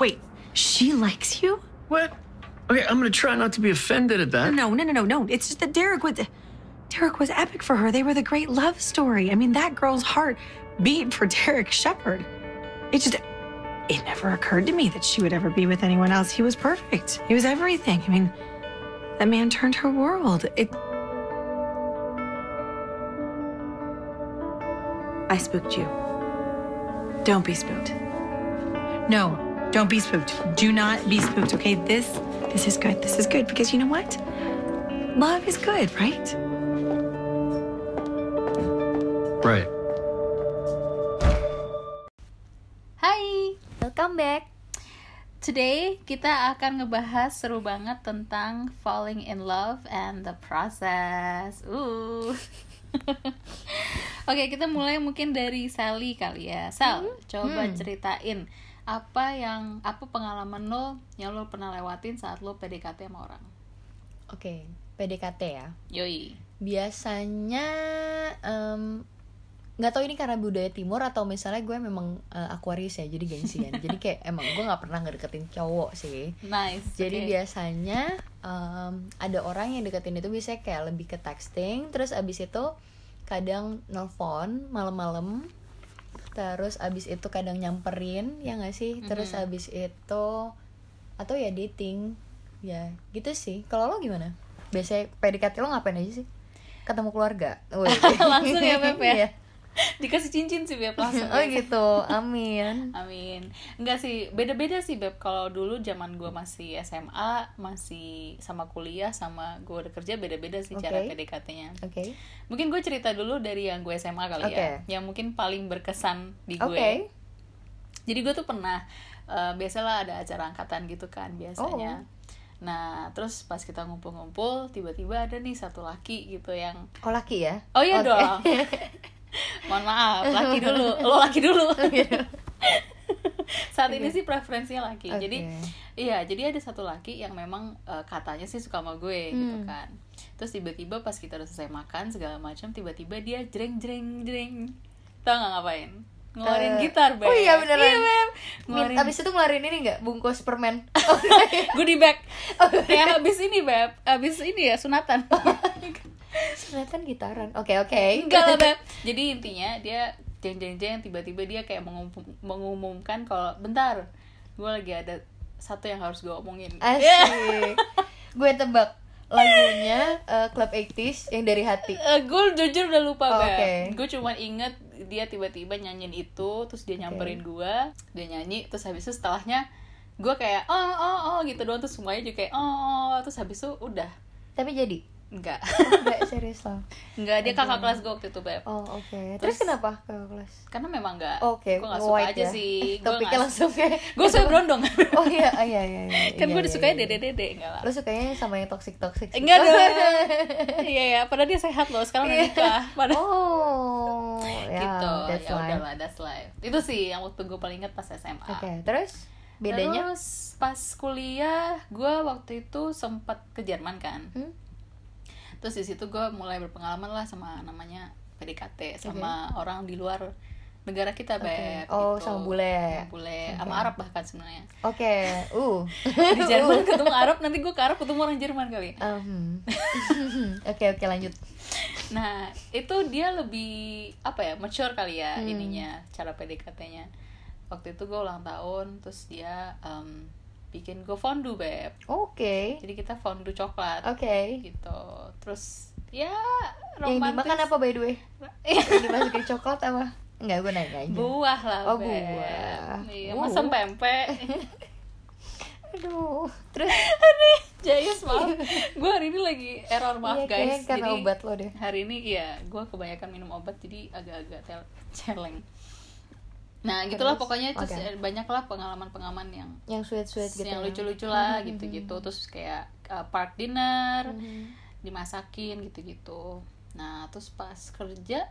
Wait, she likes you? What? Okay, I'm gonna try not to be offended at that. No, no, no, no, no. It's just that Derek was Derek was epic for her. They were the great love story. I mean, that girl's heart beat for Derek Shepard. It just it never occurred to me that she would ever be with anyone else. He was perfect. He was everything. I mean, that man turned her world. It I spooked you. Don't be spooked. No, don't be spooked. Do not be spooked, okay? This this is good. This is good because you know what? Love is good, right? Right. Hai, welcome back. Today kita akan ngebahas seru banget tentang falling in love and the process. Uh. Oke, kita mulai mungkin dari Sally kali ya. Sal, coba ceritain apa yang apa pengalaman lo yang lo pernah lewatin saat lo PDKT sama orang. Oke, PDKT ya. Yoi. Biasanya em, nggak tahu ini karena budaya timur atau misalnya gue memang eh, Aquarius ya, jadi gengsian. jadi kayak emang gue nggak pernah ngedeketin cowok sih. Nice. Jadi oke. biasanya em, ada orang yang deketin itu biasanya kayak lebih ke texting, terus abis itu kadang nelfon malam-malam, terus abis itu kadang nyamperin ya nggak sih, terus Mhm. abis itu atau ya dating, ya gitu sih. Kalau lo gimana? Biasanya PDKT lo ngapain aja sih? Ketemu keluarga? Langsung ya, Beb, ya? Dikasih cincin sih Beb langsung. oh gitu, amin. Amin. Enggak sih, beda-beda sih Beb. Kalau dulu zaman gue masih SMA, masih sama kuliah, sama gue udah kerja beda-beda sih cara Oke. PDKT-nya. Oke. Mungkin gue cerita dulu dari yang gue SMA kali ya, Oke. yang mungkin paling berkesan di gue. Oke. Jadi gue tuh pernah, eh, biasalah ada acara angkatan gitu kan biasanya. Oh. Nah, terus pas kita ngumpul-ngumpul, tiba-tiba ada nih satu laki gitu yang, Oh laki ya? oh iya Oke. dong. Mohon maaf, laki dulu, lo laki dulu. Saat ini sih preferensinya laki. Oke. Jadi iya, jadi ada satu laki yang memang eh, katanya sih suka sama gue gitu Hmm. kan. Terus tiba-tiba pas kita udah selesai makan segala macam, tiba-tiba dia jreng jreng jreng. Tau nggak ngapain? Ngeluarin Eh, gitar, Beb. Oh iya beneran. Iya, Beb. Ngeluarin abis itu ngeluarin ini nggak bungkus permen? goodie bag. Kayak habis ini, Beb. Habis ini ya sunatan. Sunatan gitaran. Oke oke. Enggak lah, Beb. Jadi intinya dia jeng jeng jeng tiba-tiba dia kayak mengumum- mengumumkan kalau bentar, gue lagi ada satu yang harus gue omongin. Asik. Gue tebak lagunya eh, Club 80s yang dari hati. gue jujur udah lupa Oh, Beb. oke. Gue cuman inget dia tiba-tiba nyanyiin itu, terus dia nyamperin gue, dia nyanyi, terus habis itu setelahnya gue kayak oh oh oh gitu doang terus semuanya juga kayak oh, oh terus habis itu udah Tapi jadi? Enggak Enggak serius lah. enggak dia kakak kelas gue waktu itu beb Oh oke. Terus- Terus, kenapa ke kelas? karena memang enggak Oke, gue nggak suka white aja ya. sih gue Topiknya langsung kayak gue suka berondong Oh iya, oh, iya iya iya. kan iya, gue iya, disukanya iya. dede dede enggak lah Lo sukanya sama yang toxic toxic enggak dong iya ya padahal dia sehat loh sekarang udah Iya. nikah padahal Oh, ya, gitu that's ya life. udahlah that's life itu sih yang waktu gue paling inget pas SMA Oke, terus bedanya? Terus pas kuliah gue waktu itu sempat ke Jerman kan. Hmm? Terus di situ gue mulai berpengalaman lah sama namanya PDKT sama orang di luar negara kita Oke. beb. Oh, gitu. sama bule. Sama bule, Oke. sama Arab bahkan sebenarnya. Oke, uh. Di Jerman ketemu Arab, nanti gue ke Arab ketemu orang Jerman kali. Um, Oke oke lanjut. Nah, itu dia lebih apa ya, mature kali ya Hmm. ininya, cara PDKT-nya. Waktu itu gue ulang tahun, terus dia em, bikin gue fondue beb. Oke. Jadi kita fondue coklat. Oke. gitu terus ya Yang romantis dimakan apa by the way? Yang dimasukin coklat apa? Enggak, gue nanya aja. buah lah Oh, Beb. buah. iya Uh. masa pempek Aduh. Terus Jayus maaf gue hari ini lagi error maaf iya, guys karena jadi obat lo deh. hari ini ya gue kebanyakan minum obat jadi agak-agak tel- celeng nah gitulah Terus? pokoknya terus Oke. eh, banyak lah pengalaman-pengalaman yang Yang sweet-sweet gitu. yang ya. lucu-lucu lah Mhm, gitu-gitu terus kayak uh, park dinner Mhm. dimasakin gitu-gitu nah terus pas kerja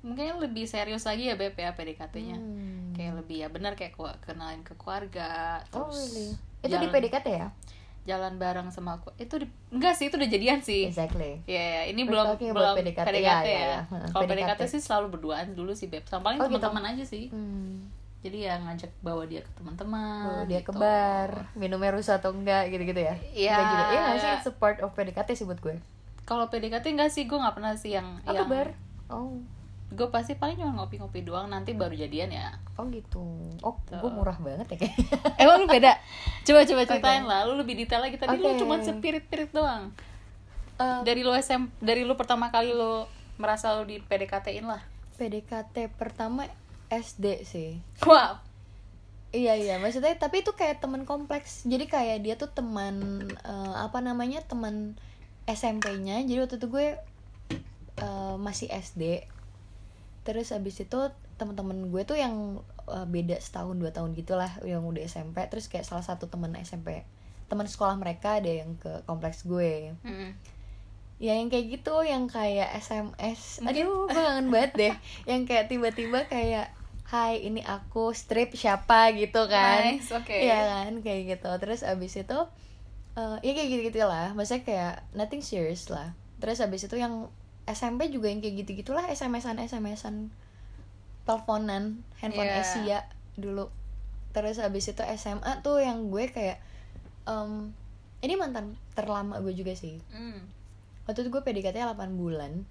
mungkin lebih serius lagi ya beb ya PDKT-nya Hmm. kayak lebih ya benar kayak kenalin ke keluarga Oh, terus really? Itu di PDKT ya? Jalan bareng sama aku itu di, enggak sih itu udah jadian sih Exactly. ya ya, ini We're belum belum PDKT, PDKT, ya, ya, ya, ya. kalau PDKT. PDKT sih selalu berduaan dulu sih beb sama paling Oh, gitu. teman-teman aja sih Hmm. jadi ya ngajak bawa dia ke teman-teman Oh, dia ke gitu. bar minumnya rusak atau enggak gitu-gitu ya Iya. Juga iya nggak sih it's a part of PDKT sih buat gue kalau PDKT enggak sih gue nggak pernah sih yang oh, ke yang bar oh gue pasti paling cuma ngopi-ngopi doang nanti baru jadian ya. Oh gitu. Oh Tuh. gue murah banget ya kayaknya. Emang lu beda? Coba coba ceritain lah lu lebih detail lagi. Tadi lu Oke. cuma sepirit-pirit doang. Eh, dari lu SM dari lu pertama kali lu merasa lu di PDKT-in lah. PDKT pertama SD sih. Wow Iya iya. Maksudnya tapi itu kayak teman kompleks. Jadi kayak dia tuh teman eh, apa namanya teman SMP-nya jadi waktu itu gue eh, masih SD terus abis itu teman-teman gue tuh yang eh, beda setahun dua tahun gitulah yang udah SMP terus kayak salah satu teman SMP teman sekolah mereka ada yang ke kompleks gue. Mm-mm. ya yang kayak gitu yang kayak SMS Mungkin- aduh gue kangen banget deh. Yang kayak tiba-tiba kayak Hai ini aku strip siapa? gitu kan. Nice, oke. Iya kan kayak gitu. Terus abis itu eh ya kayak gitu-gitu lah. Maksudnya kayak nothing serious lah. Terus abis itu yang SMP juga yang kayak gitu gitulah SMS-an SMS-an teleponan handphone Iya. Asia dulu. Terus abis itu SMA tuh yang gue kayak em, ini mantan terlama gue juga sih. Mm. waktu itu gue PDKT 8 bulan.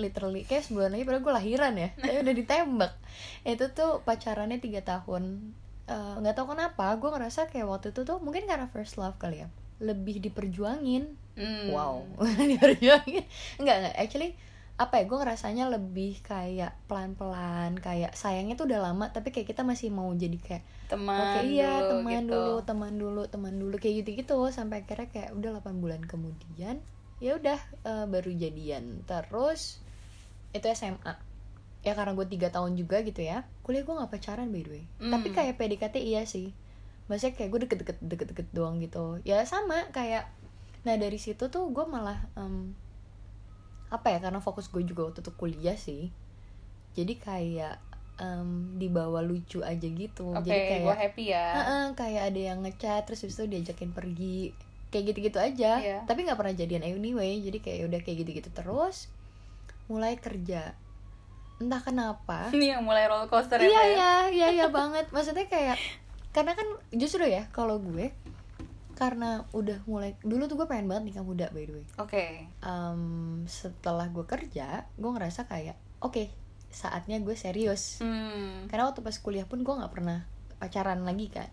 Literally kayak sebulan lagi padahal gue lahiran ya. Tapi udah ditembak. Itu tuh pacarannya tiga tahun. Eh, nggak tahu kenapa gue ngerasa kayak waktu itu tuh mungkin karena first love kali ya. Lebih diperjuangin Mm. wow. Diperjuangin enggak enggak. Actually apa ya gue ngerasanya lebih kayak pelan pelan kayak sayangnya tuh udah lama tapi kayak kita masih mau jadi kayak teman Oke iya dulu, teman gitu. dulu teman dulu teman dulu kayak gitu gitu sampai akhirnya kayak udah 8 bulan kemudian ya udah eh, baru jadian. Terus itu SMA ya karena gue tiga tahun juga gitu ya. Kuliah gue nggak pacaran by the way. Hmm. tapi kayak PDKT iya sih. Maksudnya kayak gue deket-deket deket-deket doang gitu. Ya sama kayak nah dari situ tuh gue malah em, apa ya karena fokus gue juga waktu itu kuliah sih jadi kayak em, dibawa lucu aja gitu. Oke jadi kayak gue happy ya. Heeh, kayak ada yang ngechat terus habis itu diajakin pergi kayak gitu-gitu aja. Iya. tapi nggak pernah jadian anyway jadi kayak udah kayak gitu-gitu terus mulai kerja. Entah kenapa. Ini yang mulai roller coaster iya ya Pak, ya? iya iya iya banget. Maksudnya kayak karena kan justru ya kalau gue karena udah mulai dulu tuh gue pengen banget nikah muda by the way. Oke. Em, setelah gue kerja gue ngerasa kayak oke saatnya gue serius. Hmm. karena waktu pas kuliah pun gue nggak pernah pacaran lagi kan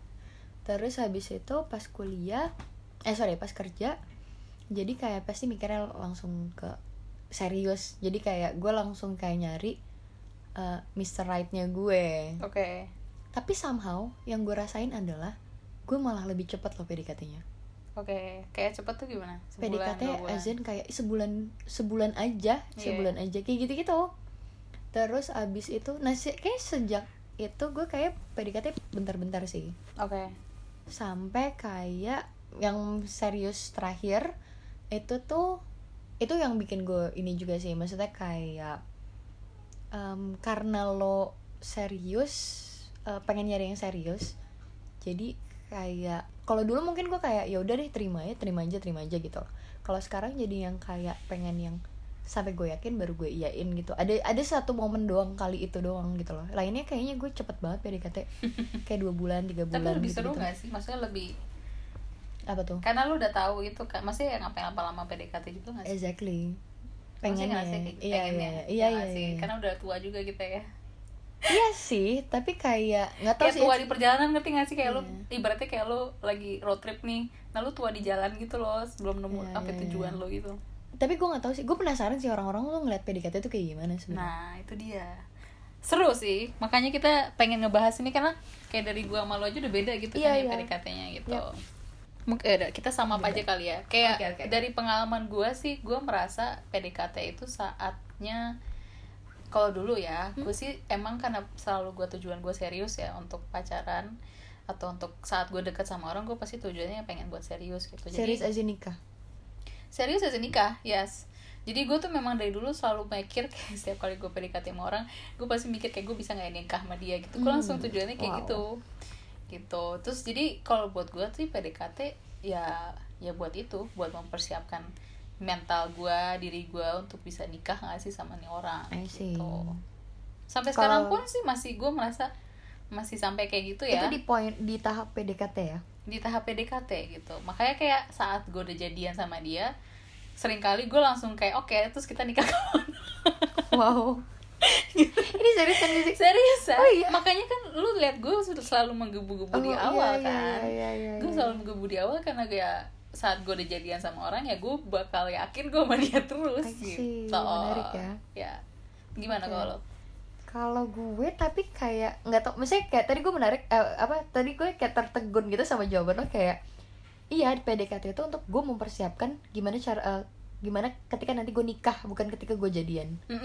terus habis itu pas kuliah eh sorry pas kerja jadi kayak pasti mikirnya langsung ke serius. Jadi kayak gue langsung kayak nyari eh, Mr. Right-nya gue. Oke. Tapi somehow yang gue rasain adalah gue malah lebih cepat loh PDKT-nya oke kayak cepet tuh gimana? PDKT in kayak sebulan sebulan aja Iya. sebulan aja kayak gitu gitu terus abis itu nah si- kayak sejak itu gue kayak PDKT bentar-bentar sih. Oke. Sampai kayak yang serius terakhir itu tuh itu yang bikin gue ini juga sih. Maksudnya kayak em, karena lo serius eh, pengen nyari yang serius jadi kayak kalau dulu mungkin gue kayak ya udah deh terima ya terima aja terima aja gitu kalau sekarang jadi yang kayak pengen yang sampai gue yakin baru gue iyain gitu. Ada ada satu momen doang kali itu doang gitu loh. Lainnya kayaknya gue cepet banget PDKT kayak dua bulan tiga tapi bulan lebih gitu, seru gak sih? Maksudnya lebih apa tuh? Karena lu udah tahu itu kan maksudnya yang ngapain lama-lama PDKT juga gak sih? Exactly. Pengen ya iya iya iya Ya iya, iya. karena udah tua juga kita ya iya sih tapi kayak nggak tahu kayak sih tua di perjalanan ngerti gak sih kayak lu Iya. ibaratnya kayak lu lagi road trip nih nah lu tua di jalan gitu loh sebelum nemu Iya, sampai iya, tujuan iya. lo gitu tapi gue nggak tahu sih gue penasaran sih orang-orang tuh ngeliat PDKT tuh kayak gimana sebenarnya nah itu dia seru sih makanya kita pengen ngebahas ini karena kayak dari gua sama lo aja udah beda gitu Iya, kan ya iya. PDKT-nya gitu Yap. mungkin ada kita sama apa aja kali ya kayak Oke, oke. dari pengalaman gua sih gua merasa PDKT itu saatnya kalau dulu ya Hmm? gue sih emang karena selalu gua tujuan gue serius ya untuk pacaran atau untuk saat gue deket sama orang gue pasti tujuannya pengen buat serius gitu. Serius jadi aja nikah? Serius aja nikah yes. Jadi gue tuh memang dari dulu selalu mikir kayak setiap kali gue PDKT sama orang gue pasti mikir kayak gue bisa nggak nikah sama dia gitu. Gue Hmm, langsung tujuannya kayak wow. gitu. Gitu. Terus jadi kalau buat gue tuh PDKT ya ya buat itu buat mempersiapkan mental gue diri gue untuk bisa nikah nggak sih sama nih orang I see. gitu. Sampai Kalau- sekarang pun sih masih gue merasa masih sampai kayak gitu ya. Itu di poin di tahap PDKT ya? Di tahap PDKT gitu. Makanya kayak saat gue udah jadian sama dia sering kali gue langsung kayak oke terus kita nikah. Wow. Ini serius kan sih serius ya? Oh, iya. makanya kan lu lihat gue selalu menggebu-gebu di Oh, iya, awal iya, kan. iya, iya, gue iya. selalu menggebu di awal karena kayak saat gue udah jadian sama orang ya gue bakal yakin gue sama dia terus gitu Menarik ya. ya gimana Oke. kalau kalau gue tapi kayak nggak tau misalnya kayak tadi gue menarik eh, apa tadi gue kayak tertegun gitu sama jawaban lo kayak iya di PDKT itu untuk gue mempersiapkan gimana cara eh, gimana ketika nanti gue nikah bukan ketika gue jadian. Oh,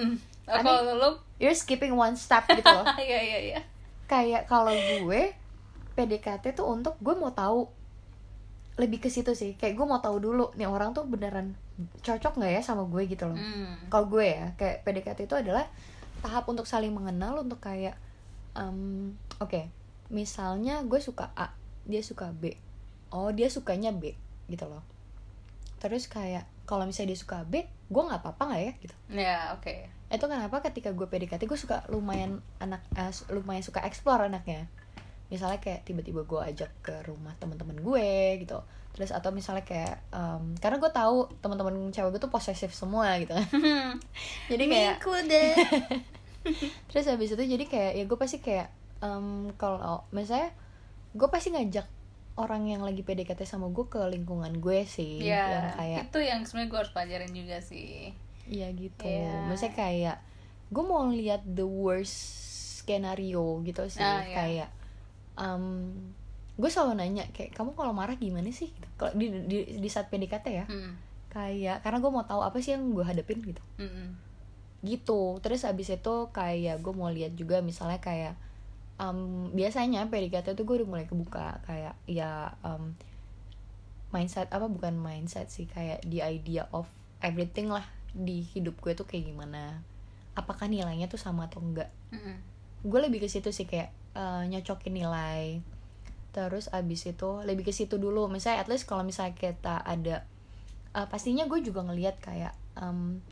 Aneh. kalau lo you're skipping one step gitu loh iya iya iya kayak kalau gue PDKT tuh untuk gue mau tahu lebih ke situ sih. Kayak gue mau tahu dulu nih orang tuh beneran cocok nggak ya sama gue gitu loh. Hmm. kalau gue ya kayak PDKT itu adalah tahap untuk saling mengenal untuk kayak em, oke misalnya gue suka A dia suka B. Oh dia sukanya B gitu loh. Terus kayak kalau misalnya dia suka B gue nggak apa-apa nggak ya gitu. Ya oke. Itu kenapa ketika gue PDKT gue suka lumayan anak eh, lumayan suka explore anaknya misalnya kayak tiba-tiba gue ajak ke rumah teman-teman gue gitu terus atau misalnya kayak em, karena gue tahu teman-teman cewek gue tuh posesif semua gitu kan jadi kayak deh terus habis itu jadi kayak ya gue pasti kayak em, kalau misalnya gue pasti ngajak orang yang lagi PDKT sama gue ke lingkungan gue sih ya yang kayak itu yang sebenarnya gue harus pelajarin juga sih Iya gitu. Iya. Maksudnya kayak gue mau lihat the worst skenario gitu sih. Ah. Kayak um, gue selalu nanya kayak kamu kalau marah gimana sih? Gitu. Kalau di, di di saat PDKT ya. Hmm. Kayak karena gue mau tahu apa sih yang gue hadapin gitu. Mm-mm. Gitu. Terus abis itu kayak gue mau lihat juga misalnya kayak um, biasanya PDKT itu gue udah mulai kebuka kayak ya um, mindset apa bukan mindset sih kayak the idea of everything lah di hidup gue tuh kayak gimana apakah nilainya tuh sama atau enggak Mm-mm. gue lebih ke situ sih kayak eh, nyocokin nilai. Terus abis itu lebih ke situ dulu. Misalnya at least kalau misalnya kita ada eh, pastinya gue juga ngelihat kayak em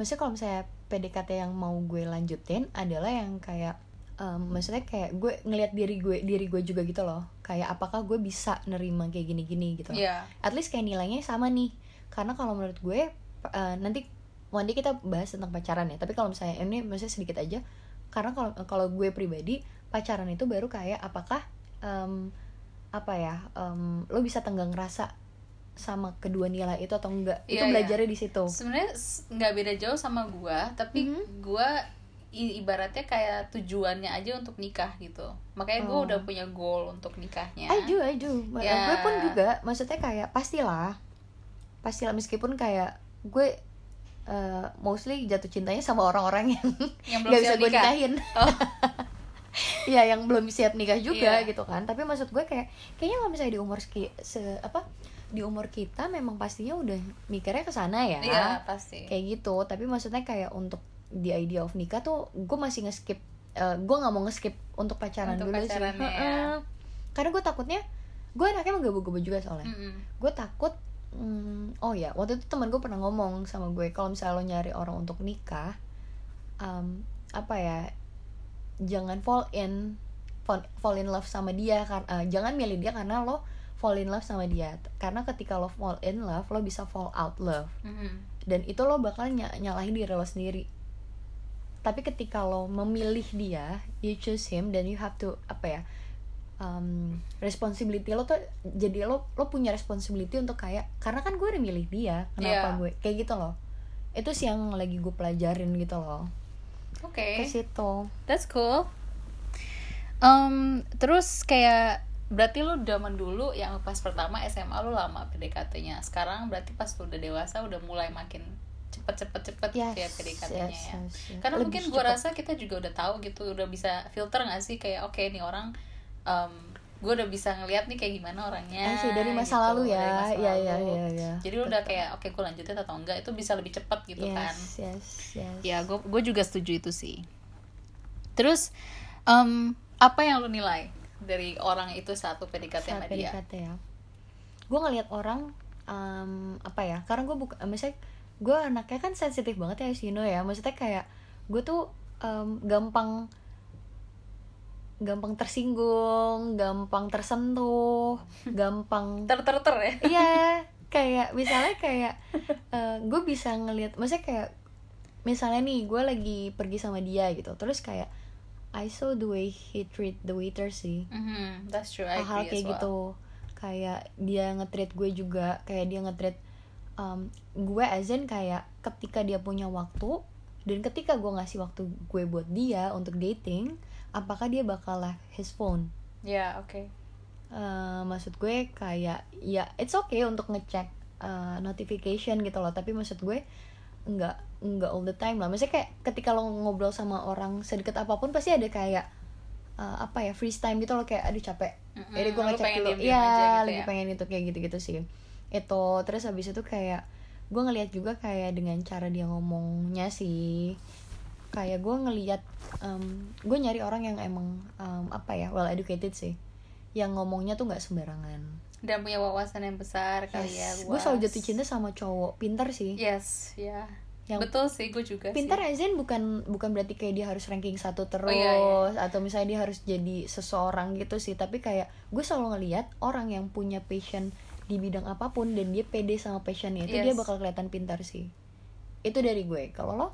maksudnya kalau misalnya PDKT yang mau gue lanjutin adalah yang kayak em, maksudnya kayak gue ngelihat diri gue diri gue juga gitu loh. Kayak apakah gue bisa nerima kayak gini-gini gitu. Iya. at least kayak nilainya sama nih. Karena kalau menurut gue eh, nanti one day kita bahas tentang pacaran ya. Tapi kalau misalnya ini maksudnya sedikit aja. Karena kalau kalau gue pribadi pacaran itu baru kayak apakah em, apa ya em, lo bisa tenggang rasa sama kedua nilai itu atau enggak itu Iya, iya. belajarnya di situ sebenarnya nggak beda jauh sama gua tapi Mhm. gua i- ibaratnya kayak tujuannya aja untuk nikah gitu makanya gua Oh. udah punya goal untuk nikahnya I do, I do. Ya. Gue pun juga, maksudnya kayak pastilah, pastilah meskipun kayak gue eh, mostly jatuh cintanya sama orang-orang yang yang nggak bisa gue nikah nikahin. Oh. Iya, yang belum siap nikah juga Iya. gitu kan. Tapi maksud gue kayak kayaknya kalau misalnya di umur ski, se apa di umur kita memang pastinya udah mikirnya ke sana ya. iya pasti Kayak gitu. Tapi maksudnya kayak untuk the idea of nikah tuh gue masih nge-skip eh, gue nggak mau nge-skip untuk pacaran Untuk dulu sih. ya. Karena gue takutnya gue anaknya menggebu-gebu juga soalnya. Mm-mm. Gue takut hmm, oh ya waktu itu teman gue pernah ngomong sama gue kalau misalnya lo nyari orang untuk nikah um, apa ya jangan fall in fall, fall in love sama dia kan eh, jangan milih dia karena lo fall in love sama dia. Karena ketika lo fall in love lo bisa fall out love. Mm-mm. dan itu lo bakal ny- nyalahin diri lo sendiri. Tapi ketika lo memilih dia you choose him then you have to apa ya um, responsibility lo tuh jadi lo lo punya responsibility untuk kayak karena kan gue udah milih dia kenapa Iya. gue kayak gitu loh. Itu sih yang lagi gue pelajarin gitu loh oke. Ke situ. That's cool. Um, terus kayak berarti lu zaman dulu yang pas pertama SMA lu lama PDKT-nya sekarang berarti pas lu udah dewasa udah mulai makin cepet cepet cepet yes, ya PDKT-nya yes, ya. yes, yes. karena Lebih mungkin gue cepet. rasa kita juga udah tahu gitu udah bisa filter gak sih kayak oke nih orang um, gue udah bisa ngeliat nih kayak gimana orangnya. Sih, dari masa gitu, lalu ya. dari masa ya ya lalu. ya ya jadi lu udah kayak oke gue lanjutin atau enggak itu bisa lebih cepat gitu yes, kan. yes yes. Ya gue gue juga setuju itu sih. Terus em, apa yang lu nilai dari orang itu satu PDKT sama dia? PDKT ya. Gue ngelihat orang em, apa ya karena gue buka misalnya gue anaknya kan sensitif banget ya as you know ya. Maksudnya kayak gue tuh em, gampang gampang tersinggung gampang tersentuh gampang ter ter ter ya? Iya kayak misalnya kayak gue bisa ngelihat maksudnya kayak misalnya nih gue lagi pergi sama dia gitu terus kayak I saw the way he treat the waiter sih. Mhm, that's true I hal-hal agree kayak as well. gitu kayak dia nge-treat gue juga kayak dia nge-treat um, gue as in kayak ketika dia punya waktu dan ketika gue ngasih waktu gue buat dia untuk dating apakah dia bakal left his phone? Ya oke. Eh, maksud gue kayak ya it's okay untuk ngecek eh, notification gitu loh. Tapi maksud gue nggak nggak all the time lah. Maksudnya kayak ketika lo ngobrol sama orang sedekat apa pun pasti ada kayak eh, apa ya free time gitu loh. Kayak aduh capek. Mm-mm, jadi gue ngecek dulu. iya gitu lagi ya. pengen itu kayak gitu-gitu sih. Itu terus habis itu kayak gue ngelihat juga kayak dengan cara dia ngomongnya sih kayak gue ngelihat em, gue nyari orang yang emang em, apa ya well educated sih. Yang ngomongnya tuh nggak sembarangan. Dan punya wawasan yang besar kali ya gue selalu jatuh cinta sama cowok pintar sih. Yes ya. Yang- betul sih gue juga pintar sih. Azen bukan bukan berarti kayak dia harus ranking satu terus Oh, iya, iya. atau misalnya dia harus jadi seseorang gitu sih. Tapi kayak gue selalu ngelihat orang yang punya passion di bidang apa pun dan dia pede sama passionnya itu dia Yes. bakal kelihatan pintar sih. Itu dari gue. Kalau lo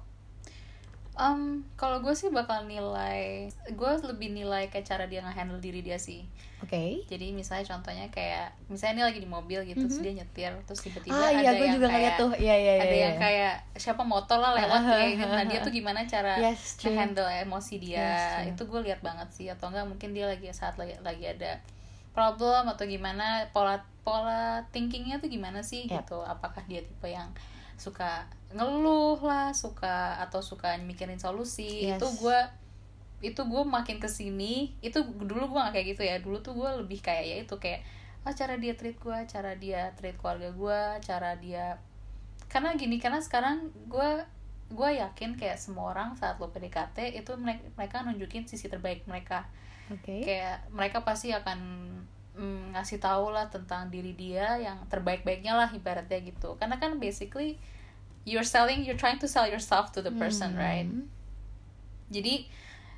Um, kalau gue sih bakal nilai gue lebih nilai kayak cara dia nge-handle diri dia sih oke jadi misalnya contohnya kayak misalnya ini lagi di mobil gitu terus dia nyetir terus tiba-tiba ah ada iya gue yang juga kayak tuh iya iya ada iya, yang iya. kayak siapa motor lah lewat Ah, kayak gitu. ah, nah ah, dia tuh gimana cara Yes, true. handle emosi dia Yes, true. itu gue lihat banget sih atau enggak mungkin dia lagi saat lagi, lagi ada problem atau gimana pola pola thinkingnya tuh gimana sih Yep. gitu apakah dia tipe yang suka ngeluh lah suka atau suka mikirin solusi. Yes. itu gue itu gue makin ke sini itu dulu gue gak kayak gitu ya. Dulu tuh gue lebih kayak ya itu kayak ah cara dia treat gue cara dia treat keluarga gue cara dia karena gini karena sekarang gue gue yakin kayak semua orang saat lo PDKT itu mereka, mereka nunjukin sisi terbaik mereka. Oke. Kayak mereka pasti akan mm, ngasih tahu lah tentang diri dia yang terbaik-baiknya lah ibaratnya gitu. Karena kan basically you're selling you're trying to sell yourself to the person Hmm. right? Jadi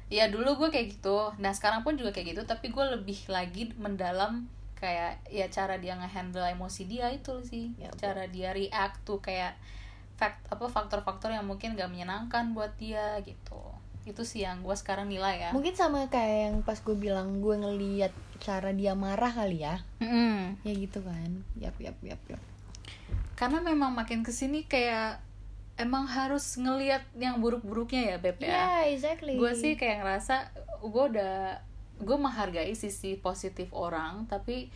ya dulu gue kayak gitu. Nah sekarang pun juga kayak gitu tapi gue lebih lagi mendalam kayak ya cara dia ngehandle emosi dia itu sih. Ya, betul. cara dia react tuh kayak fact apa faktor-faktor yang mungkin gak menyenangkan buat dia gitu. Itu sih yang gue sekarang nilai ya. Mungkin sama kayak yang pas gue bilang gue ngeliat cara dia marah kali ya. Mm-mm. ya gitu kan. Yap yap yap yap karena memang makin ke sini kayak emang harus ngelihat yang buruk-buruknya ya beb ya. Yeah exactly. Gue sih kayak ngerasa gue udah gue menghargai sisi positif orang tapi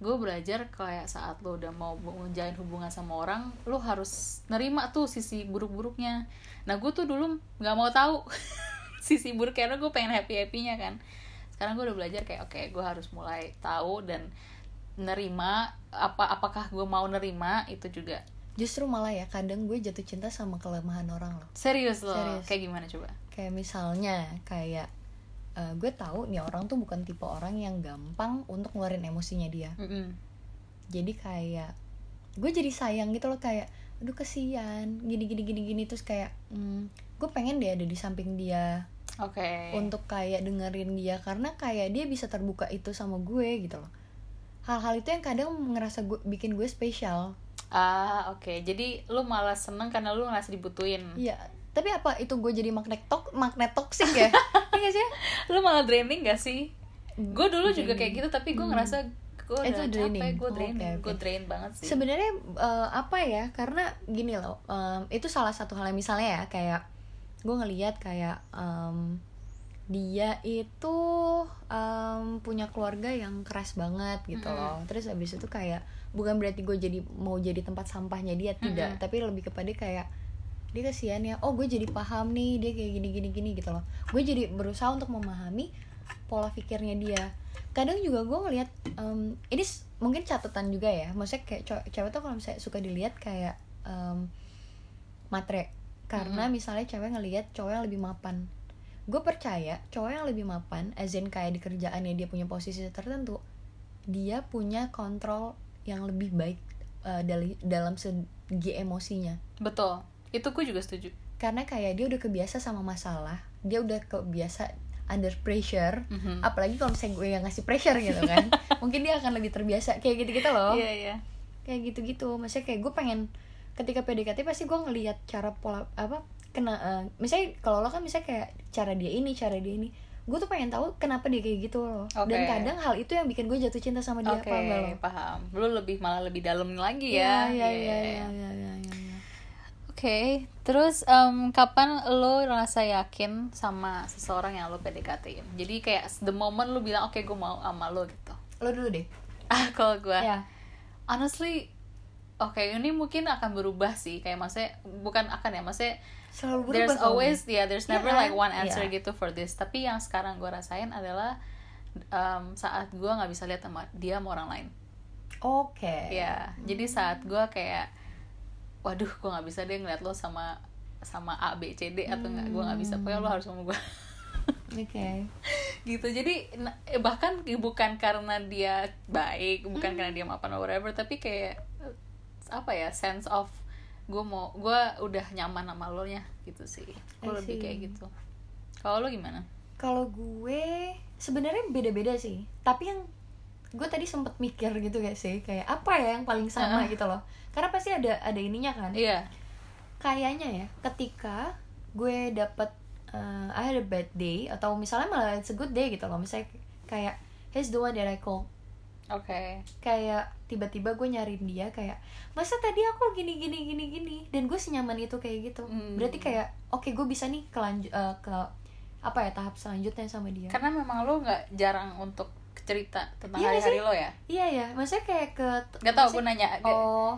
gue belajar kayak saat lo udah mau menjalin hubungan sama orang lo harus nerima tuh sisi buruk-buruknya. Nah gue tuh dulu nggak mau tahu sisi buruk karena gue pengen happy happynya kan. Sekarang gue udah belajar kayak oke gue harus mulai tahu dan nerima apa apakah gue mau nerima itu juga. Justru malah ya kadang gue jatuh cinta sama kelemahan orang loh. Serius loh Serius. kayak gimana coba? Kayak misalnya kayak eh, gue tahu nih orang tuh bukan tipe orang yang gampang untuk ngeluarin emosinya dia. Mm-mm. jadi kayak gue jadi sayang gitu loh kayak aduh kesian gini gini gini gini. Terus kayak hmm, gue pengen deh ada di samping dia. Oke. Untuk kayak dengerin dia karena kayak dia bisa terbuka itu sama gue gitu loh hal-hal itu yang kadang ngerasa gue bikin gue spesial Ah, oke. Jadi lu malah seneng karena lu ngerasa dibutuhin. iya tapi apa itu gue jadi magnet tok magnet toksik ya iya sih Lu malah draining gak sih? Gue dulu juga Draining. kayak gitu, tapi gue Hmm. ngerasa gue Itu udah draining. capek, gue draining, oke, oke. gue drain banget sih. sebenarnya eh, apa ya karena gini loh em, itu salah satu hal yang misalnya ya kayak gue ngeliat kayak em, dia itu em, punya keluarga yang keras banget gitu Mm-mm. loh. Terus abis itu kayak bukan berarti gue jadi mau jadi tempat sampahnya dia tidak. Mm-mm. tapi lebih kepada kayak dia kasihan ya oh gue jadi paham nih dia kayak gini gini gini gitu loh. Gue jadi berusaha untuk memahami pola pikirnya dia. Kadang juga gue ngelihat em, ini mungkin catatan juga ya. Maksudnya kayak cewek tuh kalau misalnya suka dilihat kayak em, matre. Karena misalnya cewek ngelihat cowok yang lebih mapan gue percaya cowok yang lebih mapan as in kayak di kerjaannya dia punya posisi tertentu dia punya kontrol yang lebih baik eh, dari dalam segi emosinya Betul. Itu gue juga setuju. karena kayak dia udah kebiasa sama masalah dia udah kebiasa under pressure Mhm. apalagi kalau misalnya gue yang ngasih pressure gitu kan mungkin dia akan lebih terbiasa kayak gitu gitu loh Iya iya. kayak gitu gitu maksudnya kayak gue pengen ketika PDKT pasti gue ngelihat cara pola apa kena eh, misalnya kalau lo kan misalnya kayak cara dia ini cara dia ini gue tuh pengen tahu kenapa dia kayak gitu loh dan Oke. kadang hal itu yang bikin gue jatuh cinta sama dia Oke, paham gak lo paham. Lu lebih malah lebih dalam lagi Iya, ya. iya Iya, iya iya. iya iya iya iya. Oke, terus em, kapan lo ngerasa yakin sama seseorang yang lo PDKT-in? Jadi kayak the moment lo bilang oke gue mau sama lo gitu. lo dulu deh Ah kalau gue, ya honestly, oke ini mungkin akan berubah sih. Kayak maksudnya bukan akan ya, maksudnya selalu berubah there's always yeah there's Iya never kan? like one answer Iya. gitu for this. Tapi yang sekarang gue rasain adalah em, saat gue nggak bisa lihat sama dia sama orang lain. oke Ya, jadi saat gue kayak, waduh, gue nggak bisa deh ngeliat lo sama sama A B C D atau nggak, gue nggak bisa. Pokoknya lo harus sama gue. oke gitu. Jadi eh, bahkan bukan karena dia baik, bukan karena dia mapan or whatever, tapi kayak apa ya sense of gue mau gue udah nyaman sama lo nya gitu sih. Gue lebih kayak gitu. Kalau lo gimana? kalau gue sebenarnya beda-beda sih tapi yang gue tadi sempet mikir gitu gak sih kayak apa ya yang paling sama Heeh. gitu loh karena pasti ada ada ininya kan Iya. kayaknya ya ketika gue dapet uh, I had a bad day atau misalnya malah it's a good day gitu loh misalnya kayak he's the one that I call Oke. kayak tiba-tiba gue nyariin dia kayak masa tadi aku gini gini gini gini dan gue senyaman itu kayak gitu Hmm. berarti kayak oke gue bisa nih kelanjut ke apa ya tahap selanjutnya sama dia Karena memang lo nggak jarang untuk cerita tentang Iya hari-hari lo ya. iya ya maksudnya kayak ke Gak tau gue nanya. oh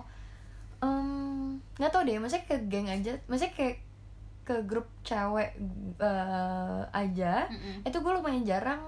em, nggak tau deh maksudnya ke geng aja maksudnya kayak ke grup cewek eh, aja Mm-mm. itu gue lumayan jarang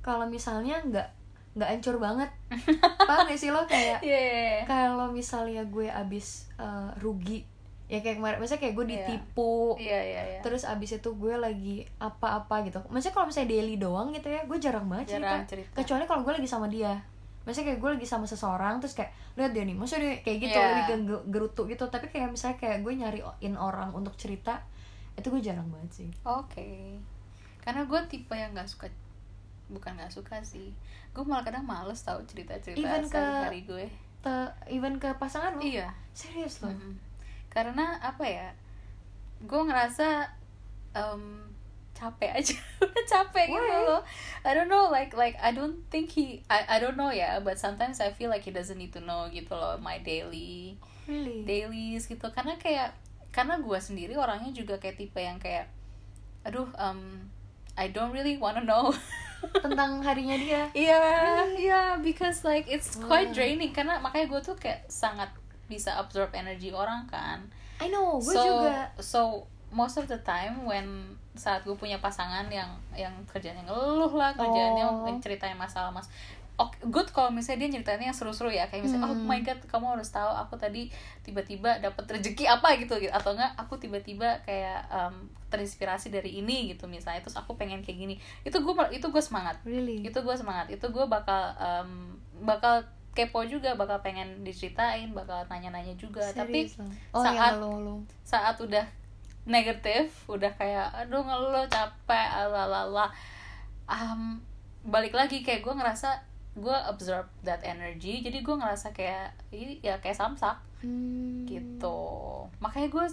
kalau misalnya nggak nggak ancur banget paham gak sih lo kayak Iya, iya, iya. kalau misalnya gue abis eh, rugi ya kayak kemarin misalnya kayak gue Iya. ditipu Iya, iya, iya. terus abis itu gue lagi apa-apa gitu maksudnya kalau misalnya daily doang gitu ya gue jarang banget Jarang cerita cerita. kecuali kalau gue lagi sama dia maksudnya kayak gue lagi sama seseorang terus kayak lihat dia nih maksudnya dia kayak gitu Iya. lebih gerutu gitu tapi kayak misalnya kayak gue nyariin orang untuk cerita itu gue jarang banget sih Oke. Karena gue tipe yang nggak suka bukan nggak suka sih. Gue malah kadang males tahu cerita-cerita Even ke- sehari-hari gue. Te- even ke pasangan lo Iya. serius loh Mm-mm. Karena apa ya? Gue ngerasa em, capek aja. Capek gitu Why? loh. I don't know like like I don't think he I I don't know ya, but sometimes I feel like he doesn't need to know gitu loh my daily really dailies gitu karena kayak karena gue sendiri orangnya juga kayak tipe yang kayak aduh um, I don't really wanna know. Tentang harinya dia. Iya iya because like it's Wow. quite draining. Karena makanya gue tuh kayak sangat bisa absorb energi orang kan. I know gue so juga. so most of the time when saat gue punya pasangan yang yang kerjanya ngeluh lah kerjanya Oh. ceritain masalah mas Oke, good kalau misalnya dia nyeritainnya yang seru-seru ya. Kayak misalnya oh Hmm. my god kamu harus tahu aku tadi tiba-tiba dapat rezeki apa gitu gitu. Atau enggak aku tiba-tiba kayak em, terinspirasi dari ini gitu misalnya. Terus aku pengen kayak gini. Itu gue itu gue semangat. Really? Itu gue semangat. Itu gue bakal em, bakal kepo juga bakal pengen diceritain bakal nanya-nanya juga. Tapi Serius loh. oh saat- lo saat udah negatif udah kayak aduh ngeluh capek alalala um, balik lagi kayak gue ngerasa gue absorb that energy jadi gue ngerasa kayak "Ih, ya kayak samsak Hmm. gitu makanya gue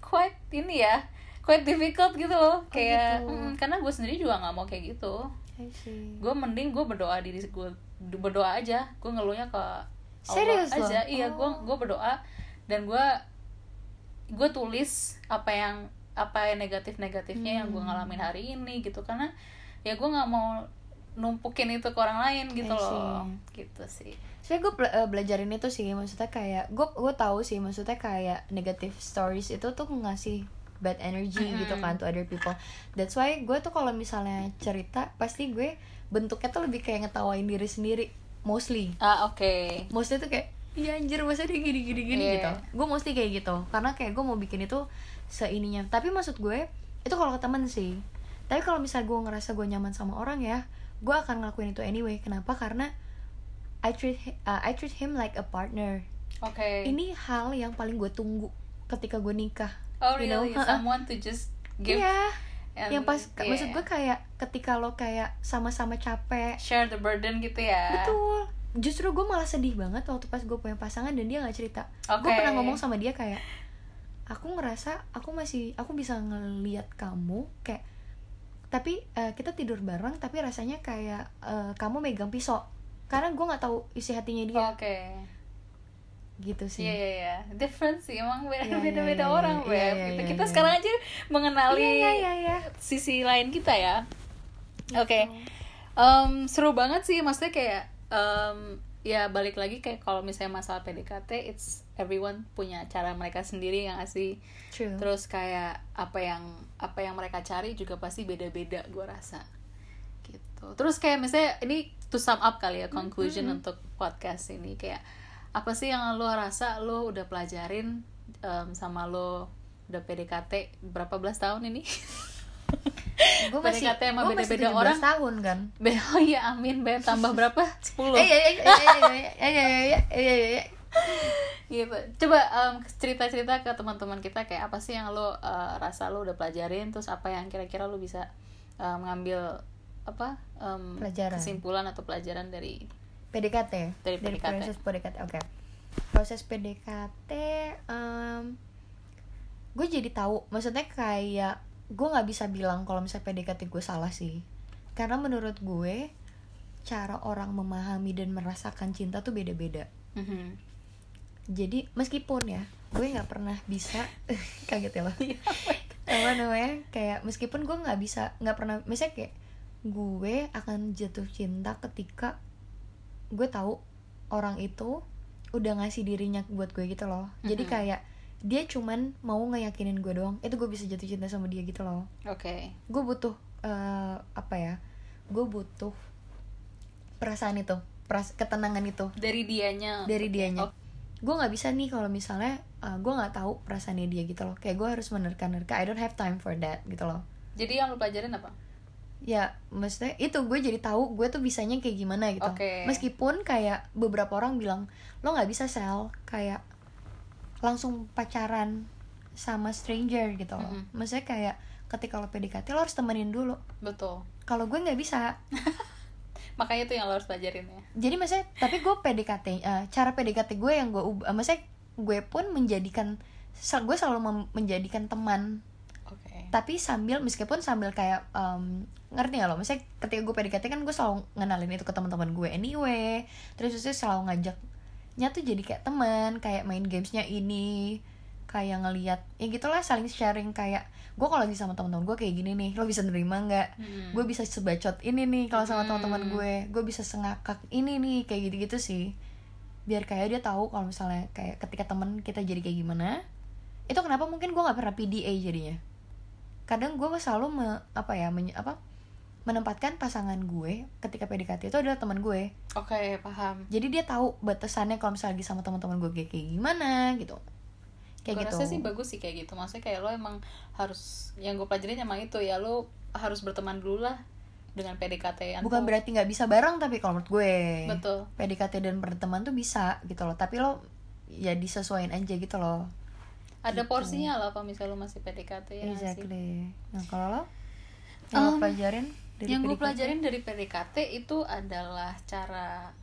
quite ini ya quite difficult gitu loh kayak gitu. mm, karena gue sendiri juga nggak mau kayak gitu gue mending gue berdoa diri gue berdoa aja gue ngeluhnya ke Allah Serius loh? aja iya gue Oh. gue berdoa dan gue gue tulis apa yang apa yang negatif negatifnya yang gue Hmm. ngalamin hari ini gitu karena ya gue nggak mau numpukin itu ke orang lain gitu loh gitu sih Saya gue belajarin itu sih, maksudnya kayak gue gue tahu sih, maksudnya kayak negative stories itu tuh ngasih bad energy Mm-mm. gitu kan to other people. That's why gue tuh kalau misalnya cerita pasti gue bentuknya tuh lebih kayak ngetawain diri sendiri, mostly. ah oke Mostly tuh kayak iya anjir masa dia gini gini gini Iya. gitu. Gue mostly kayak gitu, karena kayak gue mau bikin itu seininya. Tapi maksud gue itu kalau ke temen sih. Tapi kalau misalnya gue ngerasa gue nyaman sama orang ya, gue akan ngelakuin itu anyway. Kenapa? Karena I treat uh, I treat him like a partner. oke Ini hal yang paling gue tunggu ketika gue nikah. oh you know, really ha-ha. someone to just give Iya. and- Yang pas yeah. maksud gue kayak ketika lo kayak sama-sama capek share the burden gitu ya betul justru gue malah sedih banget waktu pas gue punya pasangan dan dia nggak cerita gue Oke. pernah ngomong sama dia kayak aku ngerasa aku masih aku bisa ngeliat kamu kayak tapi eh, kita tidur bareng tapi rasanya kayak eh, kamu megang pisau karena gue nggak tahu isi hatinya dia oke gitu sih Iya iya iya, different sih emang beda Iya, beda, iya, beda iya, orang iya, Beb. iya, Gitu. iya, kita iya. sekarang aja mengenali Iya, iya, iya, iya. sisi lain kita ya. Oke, Gitu. Em, seru banget sih, maksudnya kayak em, ya balik lagi kayak kalau misalnya masalah PDKT, it's everyone punya cara mereka sendiri yang asli. True. Terus kayak apa yang apa yang mereka cari juga pasti beda-beda, gue rasa. Gitu. Terus kayak misalnya ini to sum up kali ya conclusion untuk podcast ini kayak apa sih yang lo rasa lo udah pelajarin em, sama lo udah PDKT berapa belas tahun ini? gue masih gue masih beda-beda orang tahun kan oh iya amin be tambah berapa sepuluh iya iya iya iya iya iya iya Iya, coba cerita-cerita ke teman-teman kita kayak apa sih yang lo uh, rasa lo udah pelajarin, terus apa yang kira-kira lo bisa mengambil mengambil apa um, pelajaran. kesimpulan atau pelajaran dari PDKT dari, dari PDKT. proses PDKT, oke okay. proses PDKT, um, gue jadi tahu, maksudnya kayak gue nggak bisa bilang kalau misalnya PDKT gue salah sih karena menurut gue cara orang memahami dan merasakan cinta tuh beda-beda Mhm. jadi meskipun ya gue nggak pernah bisa kaget ya lo Iya. apa namanya kayak meskipun gue nggak bisa nggak pernah misalnya kayak gue akan jatuh cinta ketika gue tahu orang itu udah ngasih dirinya buat gue gitu loh jadi Mhm. kayak dia cuman mau ngeyakinin gue doang. Itu gue bisa jatuh cinta sama dia gitu loh. Oke. gue butuh eh, apa ya gue butuh perasaan itu peras ketenangan itu. Dari dianya. dari dianya. Oh, gue nggak bisa nih kalau misalnya uh, gue nggak tahu perasaannya dia gitu loh. Kayak gue harus menerka-nerka I don't have time for that gitu loh. Jadi yang lo pelajarin apa? ya maksudnya itu gue jadi tahu gue tuh bisanya kayak gimana gitu. Oke. meskipun kayak beberapa orang bilang lo nggak bisa sel. Kayak langsung pacaran sama stranger gitu loh Mhm. maksudnya kayak ketika lo PDKT lo harus temenin dulu Betul. kalau gue nggak bisa Makanya itu yang lo harus pelajarin ya. jadi maksudnya tapi gue PDKT eh, cara PDKT gue yang gue ubah maksudnya gue pun menjadikan gue selalu menjadikan teman Oke. tapi sambil meskipun sambil kayak em, ngerti gak lo misalnya ketika gue PDKT kan gue selalu ngenalin itu ke teman-teman gue anyway terus terus selalu ngajaknya tuh jadi kayak teman kayak main gamesnya ini kayak ngeliat ya gitulah saling sharing kayak gue kalau lagi sama teman-teman gue kayak gini nih lo bisa nerima nggak Hmm. gue bisa sebacot ini nih kalau sama Hmm. teman-teman gue gue bisa sengakak ini nih kayak gitu-gitu sih biar kayak dia tahu kalau misalnya kayak ketika temen kita jadi kayak gimana itu kenapa mungkin gue nggak pernah PDA jadinya kadang gue selalu me- apa ya menye- apa menempatkan pasangan gue ketika PDKT itu adalah teman gue Oke, paham. jadi dia tahu batasannya kalau misalnya lagi sama teman-teman gue kayak kayak gimana gitu kayak Gue gitu rasa sih bagus sih kayak gitu. Maksudnya kayak lo emang harus yang gue pelajarin emang itu ya lo harus berteman dulu lah dengan PDKT -an bukan berarti nggak bisa bareng tapi kalau menurut gue Betul. PDKT dan berteman tuh bisa gitu loh tapi lo ya disesuaikan aja gitu loh Ada Gitu. porsinya lah kalau misalnya lo masih PDKT ya nggak sih? exactly nah kalau lo yang lo Um, pelajarin dari yang gue pelajarin dari PDKT itu adalah cara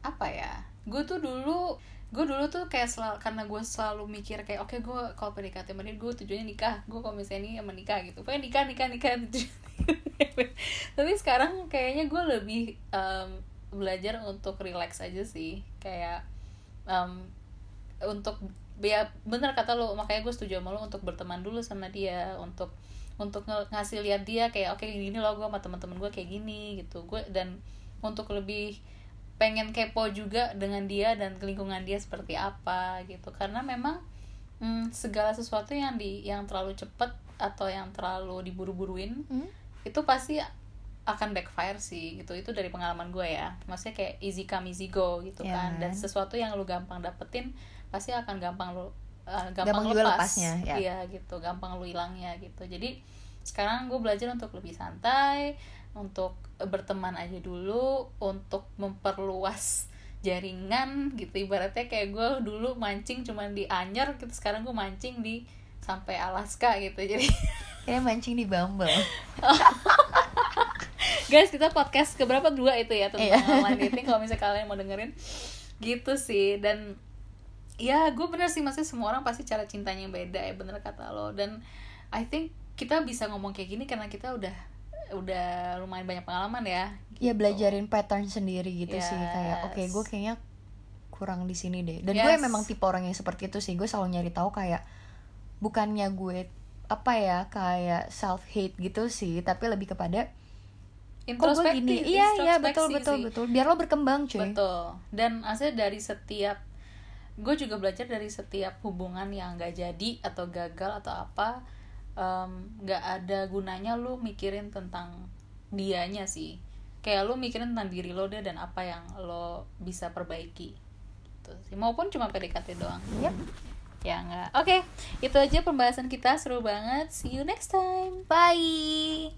apa ya gue tuh dulu gue dulu tuh kayak selalu karena gue selalu mikir kayak oke gue kalau PDKT sama dia gue tujuannya nikah gue kalau misalnya ini sama nikah gitu. Pokoknya nikah nikah nikah tapi sekarang kayaknya gue lebih em, belajar untuk relax aja sih. Kayak em, untuk ya bener kata lo makanya gue setuju sama lo untuk berteman dulu sama dia untuk untuk nge- ngasih lihat dia kayak oke gini loh gue sama teman-teman gue kayak gini gitu. Gue dan untuk lebih pengen kepo juga dengan dia dan lingkungan dia seperti apa gitu. Karena memang mm, segala sesuatu yang di yang terlalu cepat atau yang terlalu diburu-buruin Hmm? itu pasti akan backfire sih gitu. Itu dari pengalaman gue ya. Maksudnya kayak easy come easy go gitu Ya kan. Dan kan? sesuatu yang lu gampang dapetin pasti akan gampang lu uh, Gampang gampang, juga lepas. lepasnya, ya. iya gitu. Gampang lu hilangnya gitu. Jadi sekarang gue belajar untuk lebih santai untuk berteman aja dulu untuk memperluas jaringan gitu. Ibaratnya kayak gue dulu mancing cuman di Anyer gitu. Sekarang gue mancing di sampai Alaska gitu. Jadi kayak mancing di Bumble. Guys kita podcast keberapa? Dua itu ya tentang Iya. online dating. Kalau misalnya kalian mau dengerin gitu sih. Dan ya gue bener sih maksudnya semua orang pasti cara cintanya beda ya bener kata lo dan I think kita bisa ngomong kayak gini karena kita udah udah lumayan banyak pengalaman ya ya gitu. belajarin pattern sendiri gitu sih kayak oke Yes. gue kayaknya kurang di sini deh dan gue Yes. memang tipe orang yang seperti itu sih gue selalu nyari tahu kayak bukannya gue apa ya kayak self hate gitu sih tapi lebih kepada gue gini iya iya introspeksi betul betul sih. betul biar lo berkembang cuy Betul. Dan aslinya dari setiap gue juga belajar dari setiap hubungan yang gak jadi atau gagal atau apa em, nggak ada gunanya lu mikirin tentang dianya sih. Kayak lu mikirin tentang diri lo deh dan apa yang lo bisa perbaiki. Gitu sih. Maupun cuma PDKT doang. Yep. Ya enggak. Oke, itu aja pembahasan kita seru banget. See you next time. bye